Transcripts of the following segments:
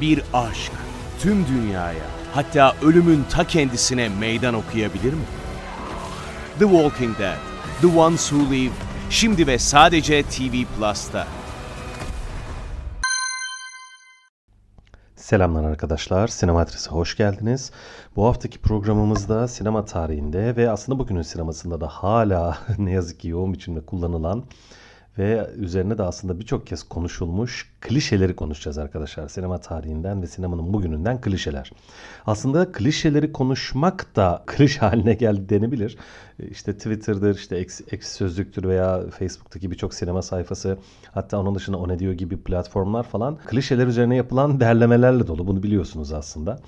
bir aşk tüm dünyaya hatta ölümün ta kendisine meydan okuyabilir mi? The Walking Dead, The Ones Who Live, şimdi ve sadece TV Plus'ta. Selamlar arkadaşlar, Sinematris'e hoş geldiniz. Bu haftaki programımızda sinema tarihinde ve aslında bugünün sinemasında da hala ne yazık ki yoğun biçimde kullanılan ve üzerine de aslında birçok kez konuşulmuş klişeleri konuşacağız arkadaşlar. Sinema tarihinden ve sinemanın bugününden klişeler. Aslında klişeleri konuşmak da klişe haline geldi denebilir. İşte Twitter'dır, işte Eksi Sözlük'tür veya Facebook'taki birçok sinema sayfası hatta onun dışında O Ne Diyor gibi platformlar falan klişeler üzerine yapılan derlemelerle dolu. Bunu biliyorsunuz aslında.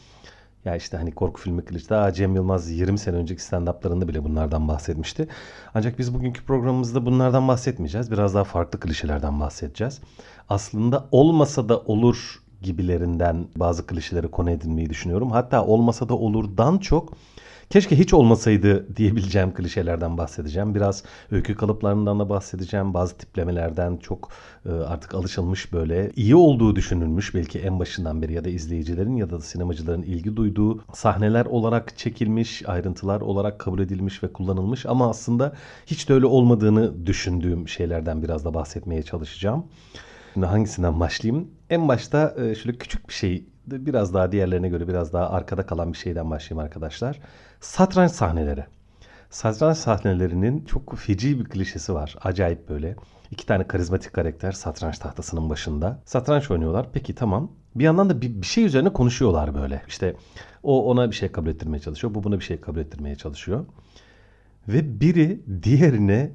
Ya işte hani korku filmi klişe. Daha Cem Yılmaz 20 sene önceki stand-up'larında bile bunlardan bahsetmişti. Ancak biz bugünkü programımızda bunlardan bahsetmeyeceğiz. Biraz daha farklı klişelerden bahsedeceğiz. Aslında olmasa da olur gibilerinden bazı klişeleri konu edinmeyi düşünüyorum. Hatta olmasa da olurdan çok keşke hiç olmasaydı diyebileceğim klişelerden bahsedeceğim. Biraz öykü kalıplarından da bahsedeceğim. Bazı tiplemelerden çok e, artık alışılmış böyle iyi olduğu düşünülmüş belki en başından beri ya da izleyicilerin ya da sinemacıların ilgi duyduğu sahneler olarak çekilmiş, ayrıntılar olarak kabul edilmiş ve kullanılmış ama aslında hiç de öyle olmadığını düşündüğüm şeylerden biraz da bahsetmeye çalışacağım. Şimdi hangisinden başlayayım? En başta e, şöyle küçük bir şey biraz daha diğerlerine göre biraz daha arkada kalan bir şeyden başlayayım arkadaşlar. Satranç sahneleri. Satranç sahnelerinin çok feci bir klişesi var. Acayip böyle. İki tane karizmatik karakter satranç tahtasının başında. Satranç oynuyorlar. Peki tamam. Bir yandan da bir, bir şey üzerine konuşuyorlar böyle. İşte o ona bir şey kabul ettirmeye çalışıyor. Bu buna bir şey kabul ettirmeye çalışıyor. Ve biri diğerine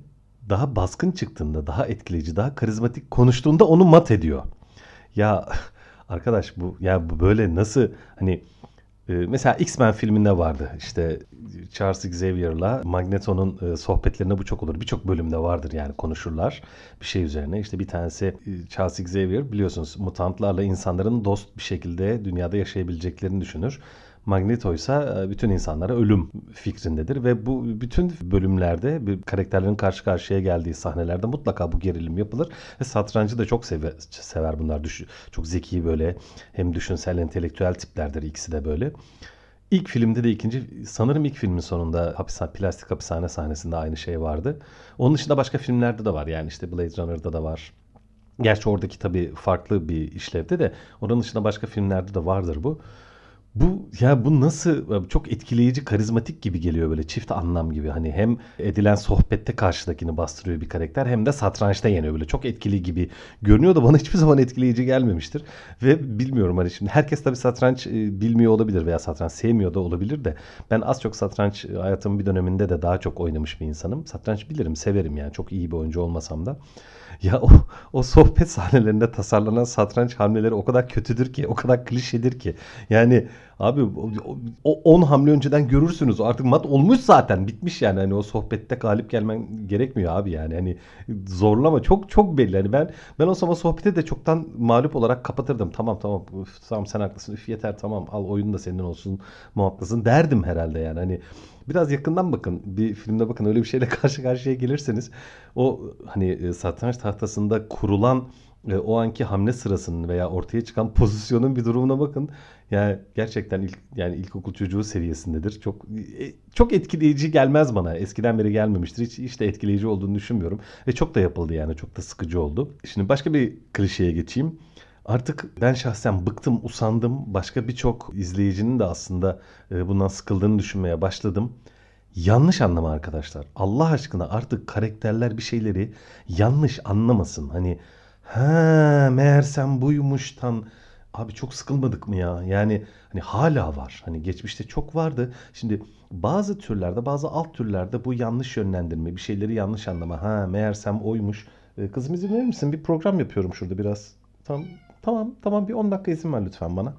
daha baskın çıktığında, daha etkileyici, daha karizmatik konuştuğunda onu mat ediyor. Ya arkadaş bu ya bu böyle nasıl hani e, mesela X-Men filminde vardı işte Charles Xavier'la Magneto'nun e, sohbetlerinde bu çok olur. Birçok bölümde vardır yani konuşurlar bir şey üzerine. İşte bir tanesi e, Charles Xavier biliyorsunuz mutantlarla insanların dost bir şekilde dünyada yaşayabileceklerini düşünür. Magneto ise bütün insanlara ölüm fikrindedir ve bu bütün bölümlerde karakterlerin karşı karşıya geldiği sahnelerde mutlaka bu gerilim yapılır ve satrancı da çok sever, sever bunlar. Düş, çok zeki böyle hem düşünsel entelektüel tiplerdir ikisi de böyle. İlk filmde de ikinci sanırım ilk filmin sonunda hapishane, plastik hapishane sahnesinde aynı şey vardı. Onun dışında başka filmlerde de var yani işte Blade Runner'da da var. Gerçi oradaki tabii farklı bir işlevde de onun dışında başka filmlerde de vardır bu. Bu ya bu nasıl çok etkileyici, karizmatik gibi geliyor böyle çift anlam gibi. Hani hem edilen sohbette karşıdakini bastırıyor bir karakter hem de satrançta yeniyor böyle çok etkili gibi görünüyor da bana hiçbir zaman etkileyici gelmemiştir. Ve bilmiyorum hani şimdi herkes tabii satranç e, bilmiyor olabilir veya satranç sevmiyor da olabilir de ben az çok satranç hayatımın bir döneminde de daha çok oynamış bir insanım. Satranç bilirim, severim yani çok iyi bir oyuncu olmasam da. Ya o, o sohbet sahnelerinde tasarlanan satranç hamleleri o kadar kötüdür ki, o kadar klişedir ki. Yani abi o 10 hamle önceden görürsünüz. Artık mat olmuş zaten. Bitmiş yani. Hani o sohbette galip gelmen gerekmiyor abi yani. Hani zorlama çok çok belli. Hani ben ben o zaman sohbeti de çoktan mağlup olarak kapatırdım. Tamam tamam üf, tamam sen haklısın. Üf yeter tamam al oyun da senin olsun muhakkasın derdim herhalde yani. Hani biraz yakından bakın. Bir filmde bakın öyle bir şeyle karşı karşıya gelirseniz o hani e, satranç tahtasında kurulan e, o anki hamle sırasının veya ortaya çıkan pozisyonun bir durumuna bakın. Yani gerçekten ilk yani ilkokul çocuğu seviyesindedir. Çok e, çok etkileyici gelmez bana. Eskiden beri gelmemiştir. Hiç, de etkileyici olduğunu düşünmüyorum. Ve çok da yapıldı yani. Çok da sıkıcı oldu. Şimdi başka bir klişeye geçeyim. Artık ben şahsen bıktım, usandım. Başka birçok izleyicinin de aslında e, bundan sıkıldığını düşünmeye başladım. Yanlış anlama arkadaşlar. Allah aşkına artık karakterler bir şeyleri yanlış anlamasın. Hani ha meğersem buymuştan abi çok sıkılmadık mı ya? Yani hani hala var. Hani geçmişte çok vardı. Şimdi bazı türlerde, bazı alt türlerde bu yanlış yönlendirme, bir şeyleri yanlış anlama. Ha meğersem oymuş. Ee, kızım izin verir misin? Bir program yapıyorum şurada biraz. Tamam, tamam, tamam bir 10 dakika izin ver lütfen bana.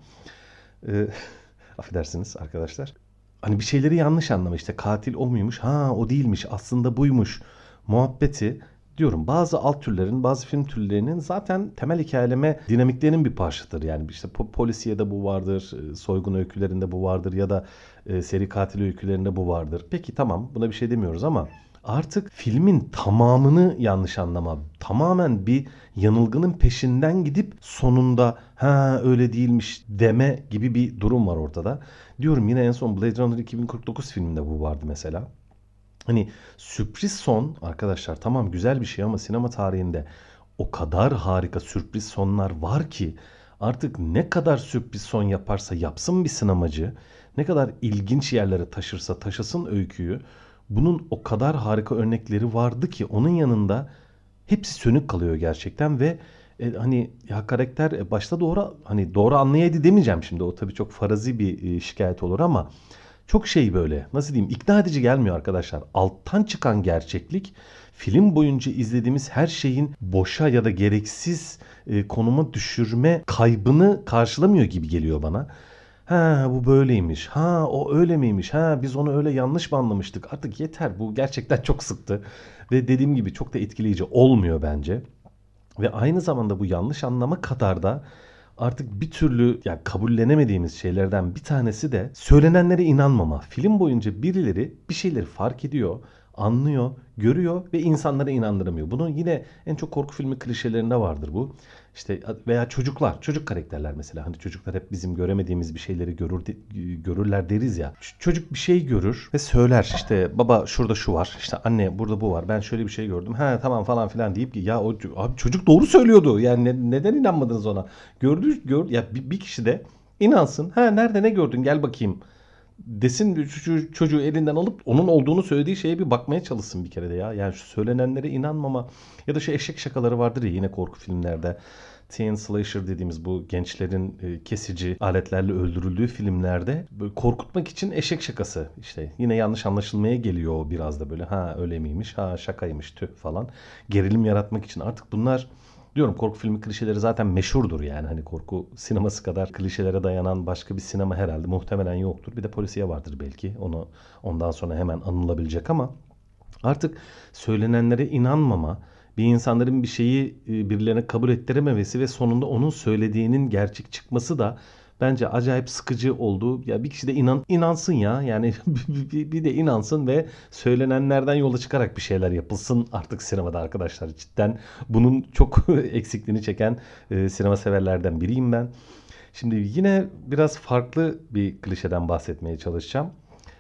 Ee, affedersiniz arkadaşlar. Hani bir şeyleri yanlış anlama işte katil o muymuş? Ha o değilmiş aslında buymuş muhabbeti diyorum bazı alt türlerin bazı film türlerinin zaten temel hikayeleme dinamiklerinin bir parçasıdır. Yani işte po- polisiyede bu vardır, e, soygun öykülerinde bu vardır ya da e, seri katil öykülerinde bu vardır. Peki tamam buna bir şey demiyoruz ama artık filmin tamamını yanlış anlama. Tamamen bir yanılgının peşinden gidip sonunda ha öyle değilmiş deme gibi bir durum var ortada. Diyorum yine en son Blade Runner 2049 filminde bu vardı mesela. Hani sürpriz son arkadaşlar tamam güzel bir şey ama sinema tarihinde o kadar harika sürpriz sonlar var ki artık ne kadar sürpriz son yaparsa yapsın bir sinemacı, ne kadar ilginç yerlere taşırsa taşısın öyküyü bunun o kadar harika örnekleri vardı ki onun yanında hepsi sönük kalıyor gerçekten ve e, hani ya karakter e, başta doğru hani doğru anlayaydı demeyeceğim şimdi o tabii çok farazi bir e, şikayet olur ama çok şey böyle nasıl diyeyim ikna edici gelmiyor arkadaşlar. Alttan çıkan gerçeklik film boyunca izlediğimiz her şeyin boşa ya da gereksiz e, konuma düşürme kaybını karşılamıyor gibi geliyor bana. Ha bu böyleymiş. Ha o öyle miymiş? Ha biz onu öyle yanlış mı anlamıştık? Artık yeter. Bu gerçekten çok sıktı. Ve dediğim gibi çok da etkileyici olmuyor bence. Ve aynı zamanda bu yanlış anlama kadar da artık bir türlü yani kabullenemediğimiz şeylerden bir tanesi de söylenenlere inanmama. Film boyunca birileri bir şeyleri fark ediyor, anlıyor, görüyor ve insanlara inandıramıyor. Bunun yine en çok korku filmi klişelerinde vardır bu. İşte veya çocuklar, çocuk karakterler mesela. Hani çocuklar hep bizim göremediğimiz bir şeyleri görür görürler deriz ya. Çocuk bir şey görür ve söyler işte baba şurada şu var. işte anne burada bu var. Ben şöyle bir şey gördüm. Ha tamam falan filan deyip ki ya o abi çocuk doğru söylüyordu. Yani ne, neden inanmadınız ona? Gördü gör ya bir, bir kişi de inansın. Ha nerede ne gördün? Gel bakayım desin çocuğu, çocuğu elinden alıp onun olduğunu söylediği şeye bir bakmaya çalışsın bir kere de ya. Yani şu söylenenlere inanmama ya da şu eşek şakaları vardır ya yine korku filmlerde. Teen Slasher dediğimiz bu gençlerin e, kesici aletlerle öldürüldüğü filmlerde böyle korkutmak için eşek şakası işte. Yine yanlış anlaşılmaya geliyor biraz da böyle. Ha öyle miymiş? Ha şakaymış tüh falan. Gerilim yaratmak için. Artık bunlar diyorum korku filmi klişeleri zaten meşhurdur yani. Hani korku sineması kadar klişelere dayanan başka bir sinema herhalde muhtemelen yoktur. Bir de polisiye vardır belki. Onu ondan sonra hemen anılabilecek ama artık söylenenlere inanmama, bir insanların bir şeyi e, birilerine kabul ettirememesi ve sonunda onun söylediğinin gerçek çıkması da bence acayip sıkıcı oldu. Ya bir kişi de inan inansın ya. Yani bir de inansın ve söylenenlerden yola çıkarak bir şeyler yapılsın artık sinemada arkadaşlar. Cidden bunun çok eksikliğini çeken e, sinema severlerden biriyim ben. Şimdi yine biraz farklı bir klişeden bahsetmeye çalışacağım.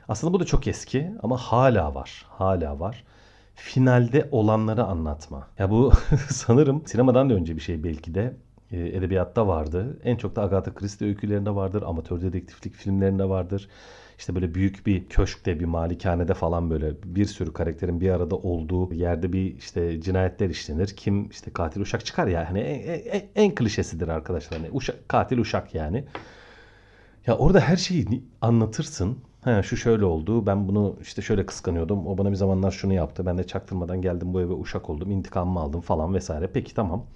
Aslında bu da çok eski ama hala var. Hala var finalde olanları anlatma. Ya bu sanırım sinemadan da önce bir şey belki de edebiyatta vardı. En çok da Agatha Christie öykülerinde vardır. Amatör dedektiflik filmlerinde vardır. İşte böyle büyük bir köşkte, bir malikanede falan böyle bir sürü karakterin bir arada olduğu yerde bir işte cinayetler işlenir. Kim işte katil uşak çıkar ya. Hani en, en, en klişesidir arkadaşlar. Hani uşak, katil uşak yani. Ya orada her şeyi anlatırsın. He, şu şöyle oldu. Ben bunu işte şöyle kıskanıyordum. O bana bir zamanlar şunu yaptı. Ben de çaktırmadan geldim bu eve uşak oldum. İntikamımı aldım falan vesaire. Peki tamam.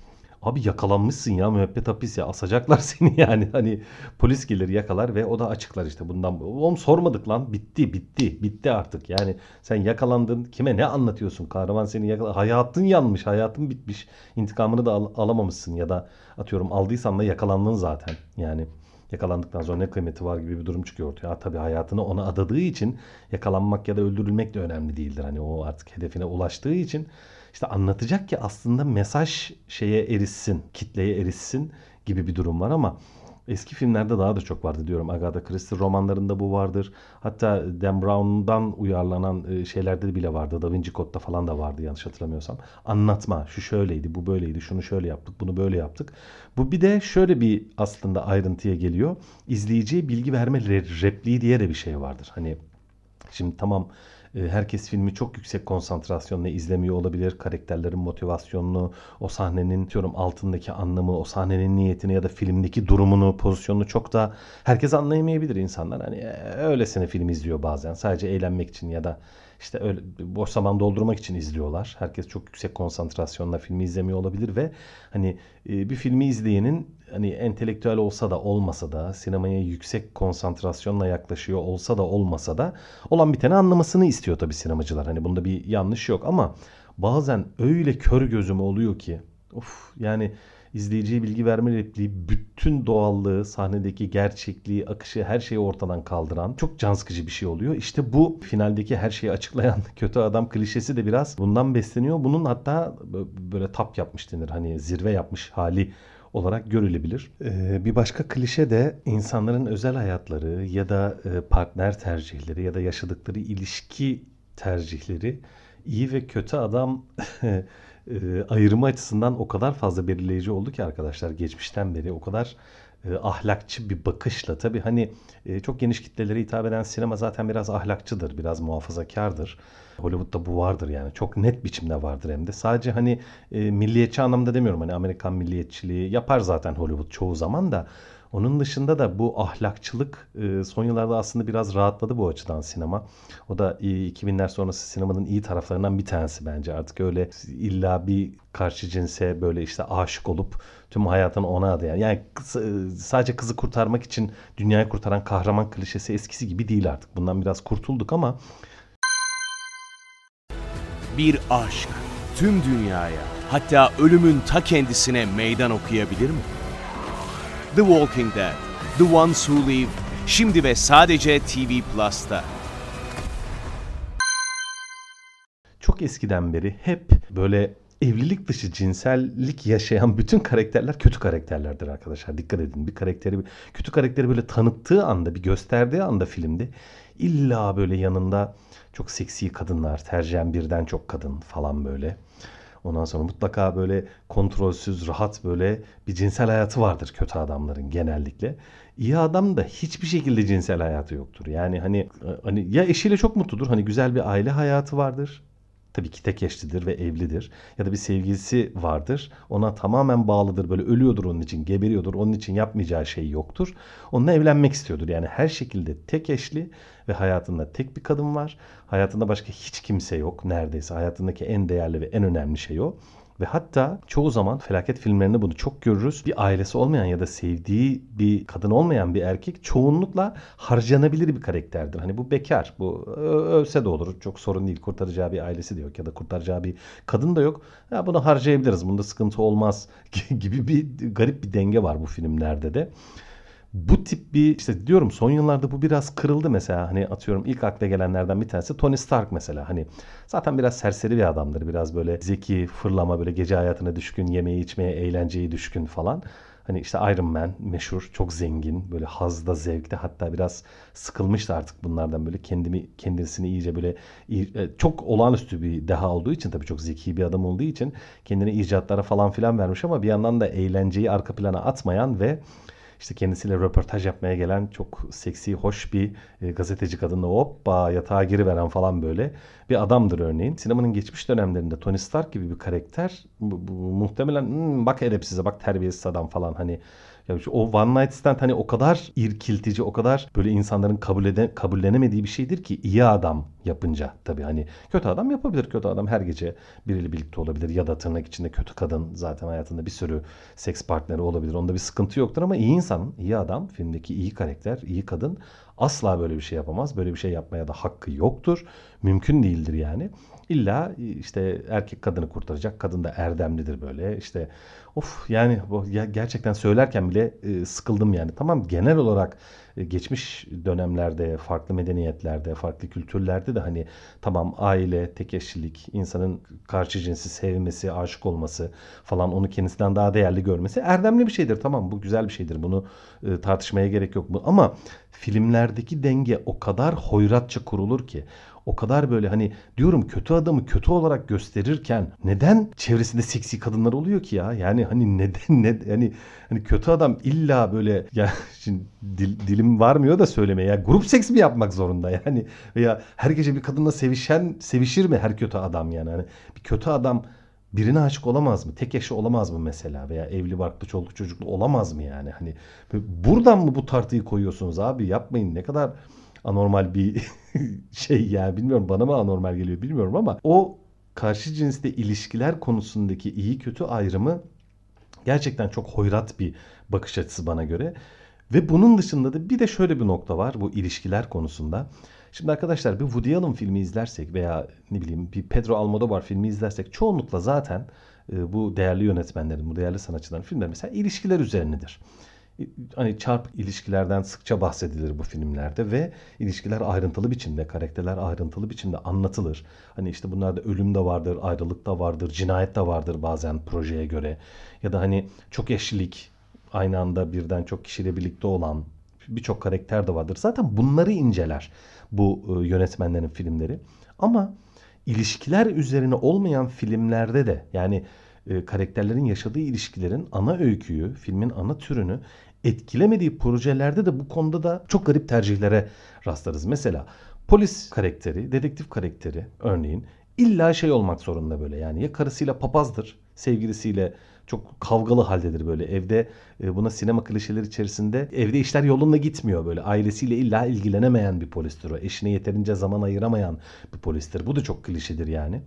Abi yakalanmışsın ya müebbet hapis ya asacaklar seni yani. Hani polis gelir yakalar ve o da açıklar işte bundan oğlum sormadık lan. Bitti bitti bitti artık. Yani sen yakalandın kime ne anlatıyorsun? Kahraman seni yakala hayatın yanmış hayatın bitmiş. İntikamını da al alamamışsın ya da atıyorum aldıysan da yakalandın zaten. Yani yakalandıktan sonra ne kıymeti var gibi bir durum çıkıyor ortaya. Ha, tabii hayatını ona adadığı için yakalanmak ya da öldürülmek de önemli değildir. Hani o artık hedefine ulaştığı için işte anlatacak ki aslında mesaj şeye erişsin, kitleye erişsin gibi bir durum var ama eski filmlerde daha da çok vardı diyorum. Agatha Christie romanlarında bu vardır. Hatta Dan Brown'dan uyarlanan e, şeylerde bile vardı. Da Vinci Code'da falan da vardı yanlış hatırlamıyorsam. Anlatma. Şu şöyleydi, bu böyleydi, şunu şöyle yaptık, bunu böyle yaptık. Bu bir de şöyle bir aslında ayrıntıya geliyor. İzleyiciye bilgi verme repliği diye de bir şey vardır. Hani şimdi tamam herkes filmi çok yüksek konsantrasyonla izlemiyor olabilir. Karakterlerin motivasyonunu, o sahnenin diyorum altındaki anlamı, o sahnenin niyetini ya da filmdeki durumunu, pozisyonunu çok da herkes anlayamayabilir insanlar. Hani e, öylesine film izliyor bazen. Sadece eğlenmek için ya da işte öyle boş zaman doldurmak için izliyorlar. Herkes çok yüksek konsantrasyonla filmi izlemiyor olabilir ve hani e, bir filmi izleyenin hani entelektüel olsa da olmasa da sinemaya yüksek konsantrasyonla yaklaşıyor olsa da olmasa da olan biteni anlamasını istiyor tabii sinemacılar. Hani bunda bir yanlış yok ama bazen öyle kör gözüm oluyor ki of yani izleyiciye bilgi verme repliği bütün doğallığı, sahnedeki gerçekliği, akışı her şeyi ortadan kaldıran çok can sıkıcı bir şey oluyor. İşte bu finaldeki her şeyi açıklayan kötü adam klişesi de biraz bundan besleniyor. Bunun hatta böyle tap yapmış denir. Hani zirve yapmış hali olarak görülebilir. Ee, bir başka klişe de insanların özel hayatları ya da e, partner tercihleri ya da yaşadıkları ilişki tercihleri iyi ve kötü adam e, ayrımı açısından o kadar fazla belirleyici oldu ki arkadaşlar geçmişten beri o kadar e, ahlakçı bir bakışla tabi hani e, çok geniş kitlelere hitap eden sinema zaten biraz ahlakçıdır, biraz muhafazakardır. Hollywood'da bu vardır yani çok net biçimde vardır hem de. Sadece hani e, milliyetçi anlamda demiyorum hani Amerikan milliyetçiliği yapar zaten Hollywood çoğu zaman da onun dışında da bu ahlakçılık e, son yıllarda aslında biraz rahatladı bu açıdan sinema. O da 2000'ler sonrası sinemanın iyi taraflarından bir tanesi bence. Artık öyle illa bir karşı cinse böyle işte aşık olup tüm hayatını ona adayan. Yani sadece kızı kurtarmak için dünyayı kurtaran kahraman klişesi eskisi gibi değil artık. Bundan biraz kurtulduk ama bir aşk tüm dünyaya hatta ölümün ta kendisine meydan okuyabilir mi? The Walking Dead, The Ones Who Live, şimdi ve sadece TV Plus'ta. Çok eskiden beri hep böyle evlilik dışı cinsellik yaşayan bütün karakterler kötü karakterlerdir arkadaşlar. Dikkat edin. Bir karakteri kötü karakteri böyle tanıttığı anda, bir gösterdiği anda filmde illa böyle yanında çok seksi kadınlar, tercihen birden çok kadın falan böyle. Ondan sonra mutlaka böyle kontrolsüz, rahat böyle bir cinsel hayatı vardır kötü adamların genellikle. İyi adam da hiçbir şekilde cinsel hayatı yoktur. Yani hani hani ya eşiyle çok mutludur. Hani güzel bir aile hayatı vardır. Tabii ki tek eşlidir ve evlidir. Ya da bir sevgilisi vardır. Ona tamamen bağlıdır. Böyle ölüyordur onun için, geberiyordur. Onun için yapmayacağı şey yoktur. Onunla evlenmek istiyordur. Yani her şekilde tek eşli ve hayatında tek bir kadın var. Hayatında başka hiç kimse yok neredeyse. Hayatındaki en değerli ve en önemli şey o. Ve hatta çoğu zaman felaket filmlerinde bunu çok görürüz. Bir ailesi olmayan ya da sevdiği bir kadın olmayan bir erkek çoğunlukla harcanabilir bir karakterdir. Hani bu bekar, bu ölse de olur. Çok sorun değil. Kurtaracağı bir ailesi de yok ya da kurtaracağı bir kadın da yok. Ya bunu harcayabiliriz. Bunda sıkıntı olmaz gibi bir garip bir denge var bu filmlerde de bu tip bir işte diyorum son yıllarda bu biraz kırıldı mesela. Hani atıyorum ilk akla gelenlerden bir tanesi Tony Stark mesela. Hani zaten biraz serseri bir adamdır. Biraz böyle zeki fırlama böyle gece hayatına düşkün yemeği içmeye eğlenceyi düşkün falan. Hani işte Iron Man meşhur, çok zengin, böyle hazda, zevkte. Hatta biraz sıkılmıştı artık bunlardan böyle. Kendimi kendisini iyice böyle e, çok olağanüstü bir deha olduğu için tabii çok zeki bir adam olduğu için kendini icatlara falan filan vermiş ama bir yandan da eğlenceyi arka plana atmayan ve işte kendisiyle röportaj yapmaya gelen çok seksi, hoş bir e, gazeteci kadınla hoppa yatağa giriveren falan böyle bir adamdır örneğin. Sinemanın geçmiş dönemlerinde Tony Stark gibi bir karakter bu, bu, muhtemelen hmm, bak edepsize bak terbiyesiz adam falan hani ya o One Night Stand hani o kadar irkiltici, o kadar böyle insanların kabul ede, kabullenemediği bir şeydir ki iyi adam yapınca tabii hani kötü adam yapabilir. Kötü adam her gece biriyle birlikte olabilir ya da tırnak içinde kötü kadın zaten hayatında bir sürü seks partneri olabilir. Onda bir sıkıntı yoktur ama iyi insan, iyi adam, filmdeki iyi karakter, iyi kadın asla böyle bir şey yapamaz. Böyle bir şey yapmaya da hakkı yoktur. Mümkün değildir yani. İlla işte erkek kadını kurtaracak. Kadın da erdemlidir böyle. İşte of yani gerçekten söylerken bile e, sıkıldım yani. Tamam genel olarak e, geçmiş dönemlerde, farklı medeniyetlerde, farklı kültürlerde de hani tamam aile, tek eşlilik, insanın karşı cinsi sevmesi, aşık olması falan onu kendisinden daha değerli görmesi erdemli bir şeydir. Tamam bu güzel bir şeydir. Bunu e, tartışmaya gerek yok. Ama filmlerdeki denge o kadar hoyratça kurulur ki o kadar böyle hani diyorum kötü adamı kötü olarak gösterirken neden çevresinde seksi kadınlar oluyor ki ya? Yani hani neden ne yani hani kötü adam illa böyle ya şimdi dil, dilim varmıyor da söylemeye ya grup seks mi yapmak zorunda yani veya her gece bir kadınla sevişen sevişir mi her kötü adam yani hani bir kötü adam birine aşık olamaz mı? Tek eşi olamaz mı mesela? Veya evli barklı çoluk çocuklu olamaz mı yani? Hani buradan mı bu tartıyı koyuyorsunuz abi? Yapmayın. Ne kadar anormal bir şey yani bilmiyorum bana mı anormal geliyor bilmiyorum ama o karşı cinsle ilişkiler konusundaki iyi kötü ayrımı gerçekten çok hoyrat bir bakış açısı bana göre. Ve bunun dışında da bir de şöyle bir nokta var bu ilişkiler konusunda. Şimdi arkadaşlar bir Woody Allen filmi izlersek veya ne bileyim bir Pedro Almodovar filmi izlersek çoğunlukla zaten e, bu değerli yönetmenlerin, bu değerli sanatçıların filmleri mesela ilişkiler üzerinedir. Hani çarp ilişkilerden sıkça bahsedilir bu filmlerde ve ilişkiler ayrıntılı biçimde, karakterler ayrıntılı biçimde anlatılır. Hani işte bunlarda ölüm de vardır, ayrılık da vardır, cinayet de vardır bazen projeye göre. Ya da hani çok eşlilik, aynı anda birden çok kişiyle birlikte olan birçok karakter de vardır. Zaten bunları inceler bu e, yönetmenlerin filmleri. Ama ilişkiler üzerine olmayan filmlerde de yani e, karakterlerin yaşadığı ilişkilerin ana öyküyü, filmin ana türünü etkilemediği projelerde de bu konuda da çok garip tercihlere rastlarız. Mesela polis karakteri, dedektif karakteri örneğin illa şey olmak zorunda böyle. Yani ya karısıyla papazdır, sevgilisiyle çok kavgalı haldedir böyle. Evde e, buna sinema klişeleri içerisinde evde işler yolunda gitmiyor böyle. Ailesiyle illa ilgilenemeyen bir polistir o. Eşine yeterince zaman ayıramayan bir polistir. Bu da çok klişedir yani.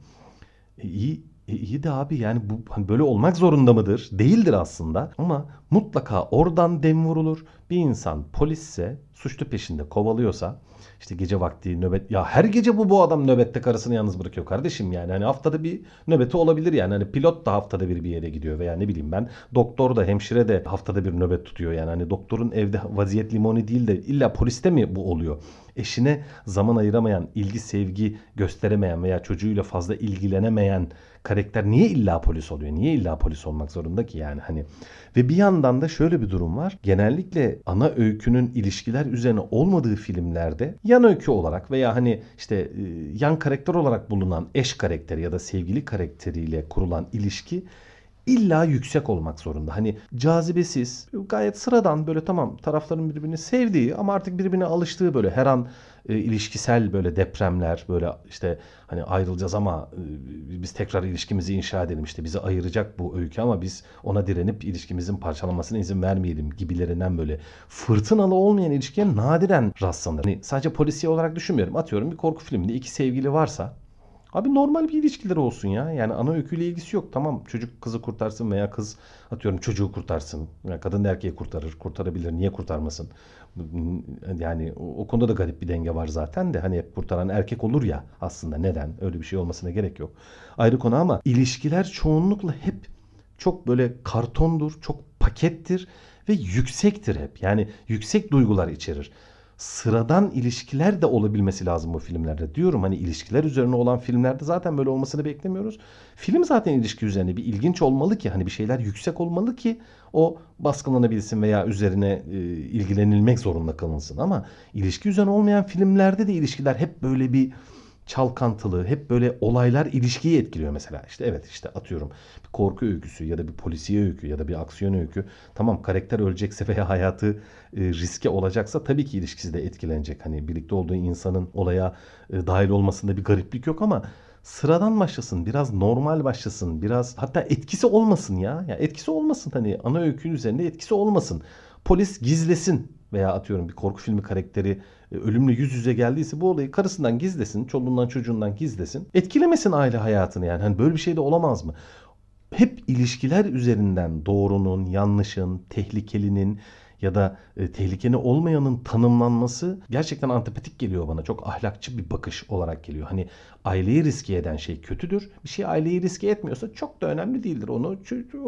E, iyi e iyi de abi yani bu hani böyle olmak zorunda mıdır? Değildir aslında ama mutlaka oradan dem vurulur. Bir insan polisse suçlu peşinde kovalıyorsa işte gece vakti nöbet ya her gece bu bu adam nöbette karısını yalnız bırakıyor kardeşim yani hani haftada bir nöbeti olabilir yani hani pilot da haftada bir bir yere gidiyor veya ne bileyim ben doktor da hemşire de haftada bir nöbet tutuyor yani hani doktorun evde vaziyet limoni değil de illa poliste mi bu oluyor? Eşine zaman ayıramayan, ilgi sevgi gösteremeyen veya çocuğuyla fazla ilgilenemeyen karakter niye illa polis oluyor? Niye illa polis olmak zorunda ki yani hani? Ve bir yandan da şöyle bir durum var. Genellikle ana öykünün ilişkiler üzerine olmadığı filmlerde yan öykü olarak veya hani işte e, yan karakter olarak bulunan eş karakteri ya da sevgili karakteriyle kurulan ilişki illa yüksek olmak zorunda. Hani cazibesiz, gayet sıradan böyle tamam tarafların birbirini sevdiği ama artık birbirine alıştığı böyle her an e, ilişkisel böyle depremler böyle işte hani ayrılacağız ama e, biz tekrar ilişkimizi inşa edelim işte bizi ayıracak bu öykü ama biz ona direnip ilişkimizin parçalanmasına izin vermeyelim gibilerinden böyle fırtınalı olmayan ilişkiye nadiren rastlanır. Hani sadece polisiye olarak düşünmüyorum. Atıyorum bir korku filminde iki sevgili varsa Abi normal bir ilişkileri olsun ya. Yani ana öyküyle ilgisi yok. Tamam çocuk kızı kurtarsın veya kız atıyorum çocuğu kurtarsın. Yani kadın da erkeği kurtarır. Kurtarabilir. Niye kurtarmasın? Yani o, konuda da garip bir denge var zaten de. Hani hep kurtaran erkek olur ya aslında. Neden? Öyle bir şey olmasına gerek yok. Ayrı konu ama ilişkiler çoğunlukla hep çok böyle kartondur. Çok pakettir ve yüksektir hep. Yani yüksek duygular içerir sıradan ilişkiler de olabilmesi lazım bu filmlerde. Diyorum hani ilişkiler üzerine olan filmlerde zaten böyle olmasını beklemiyoruz. Film zaten ilişki üzerine bir ilginç olmalı ki hani bir şeyler yüksek olmalı ki o baskılanabilsin veya üzerine e, ilgilenilmek zorunda kalınsın. Ama ilişki üzerine olmayan filmlerde de ilişkiler hep böyle bir çalkantılı, hep böyle olaylar ilişkiyi etkiliyor mesela. İşte evet işte atıyorum bir korku öyküsü ya da bir polisiye öykü ya da bir aksiyon öykü. Tamam karakter ölecekse veya hayatı e, riske olacaksa tabii ki ilişkisi de etkilenecek. Hani birlikte olduğu insanın olaya e, dahil olmasında bir gariplik yok ama sıradan başlasın, biraz normal başlasın, biraz hatta etkisi olmasın ya. ya etkisi olmasın hani ana öykünün üzerinde etkisi olmasın. Polis gizlesin veya atıyorum bir korku filmi karakteri e, ölümle yüz yüze geldiyse bu olayı karısından gizlesin, çoluğundan çocuğundan gizlesin. Etkilemesin aile hayatını yani. Hani böyle bir şey de olamaz mı? Hep ilişkiler üzerinden doğrunun, yanlışın, tehlikelinin ya da e, tehlikeli olmayanın tanımlanması gerçekten antipatik geliyor bana. Çok ahlakçı bir bakış olarak geliyor. Hani aileyi riske eden şey kötüdür. Bir şey aileyi riske etmiyorsa çok da önemli değildir. Onu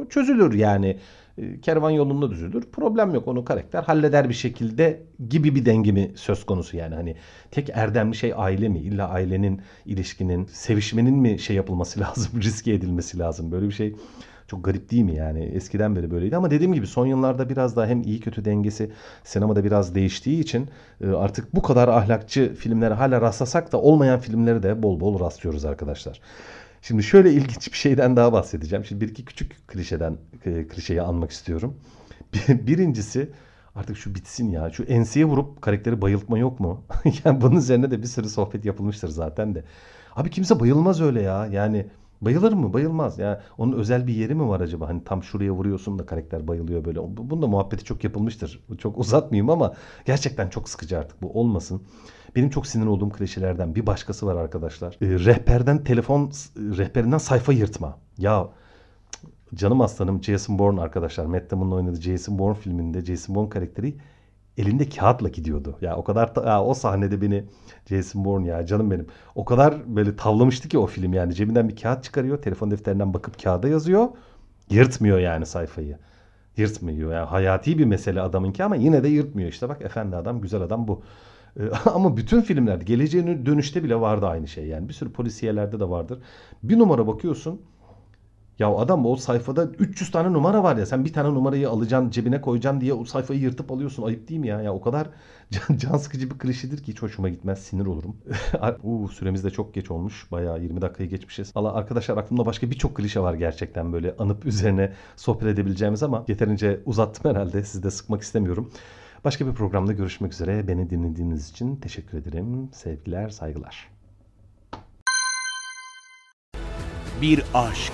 çözülür yani. E, kervan yolunda düzülür. Problem yok. Onu karakter halleder bir şekilde gibi bir dengemi söz konusu yani. Hani tek erdemli şey aile mi? İlla ailenin, ilişkinin, sevişmenin mi şey yapılması lazım, riske edilmesi lazım? Böyle bir şey çok garip değil mi yani? Eskiden beri böyleydi ama dediğim gibi son yıllarda biraz daha hem iyi kötü dengesi sinemada biraz değiştiği için e, artık bu kadar ahlakçı filmlere hala rastlasak da olmayan filmleri de bol bol rastlıyoruz arkadaşlar. Şimdi şöyle ilginç bir şeyden daha bahsedeceğim. Şimdi bir iki küçük klişeden e, klişeyi anmak istiyorum. Birincisi artık şu bitsin ya. Şu enseye vurup karakteri bayıltma yok mu? yani bunun üzerine de bir sürü sohbet yapılmıştır zaten de. Abi kimse bayılmaz öyle ya. Yani Bayılır mı? Bayılmaz. Yani onun özel bir yeri mi var acaba? Hani tam şuraya vuruyorsun da karakter bayılıyor böyle. Bunda muhabbeti çok yapılmıştır. Çok uzatmayayım ama gerçekten çok sıkıcı artık bu olmasın. Benim çok sinir olduğum klişelerden bir başkası var arkadaşlar. E, rehberden telefon rehberinden sayfa yırtma. Ya canım aslanım Jason Bourne arkadaşlar. Matt Damon'un oynadığı Jason Bourne filminde Jason Bourne karakteri elinde kağıtla gidiyordu. Ya o kadar ya o sahnede beni Jason Bourne ya canım benim. O kadar böyle tavlamıştı ki o film yani. Cebinden bir kağıt çıkarıyor. Telefon defterinden bakıp kağıda yazıyor. Yırtmıyor yani sayfayı. Yırtmıyor. Yani hayati bir mesele adamınki ama yine de yırtmıyor. İşte bak efendi adam, güzel adam bu. Ee, Ama bütün filmlerde, geleceğin dönüşte bile vardı aynı şey yani. Bir sürü polisiyelerde de vardır. Bir numara bakıyorsun. Ya adam o sayfada 300 tane numara var ya. Sen bir tane numarayı alacaksın, cebine koyacaksın diye o sayfayı yırtıp alıyorsun. Ayıp değil mi ya? Ya o kadar can, can sıkıcı bir klişedir ki hiç hoşuma gitmez. Sinir olurum. Uuu süremiz de çok geç olmuş. Bayağı 20 dakikayı geçmişiz. Valla arkadaşlar aklımda başka birçok klişe var gerçekten böyle anıp üzerine sohbet edebileceğimiz ama yeterince uzattım herhalde. Sizi de sıkmak istemiyorum. Başka bir programda görüşmek üzere. Beni dinlediğiniz için teşekkür ederim. Sevgiler, saygılar. Bir aşk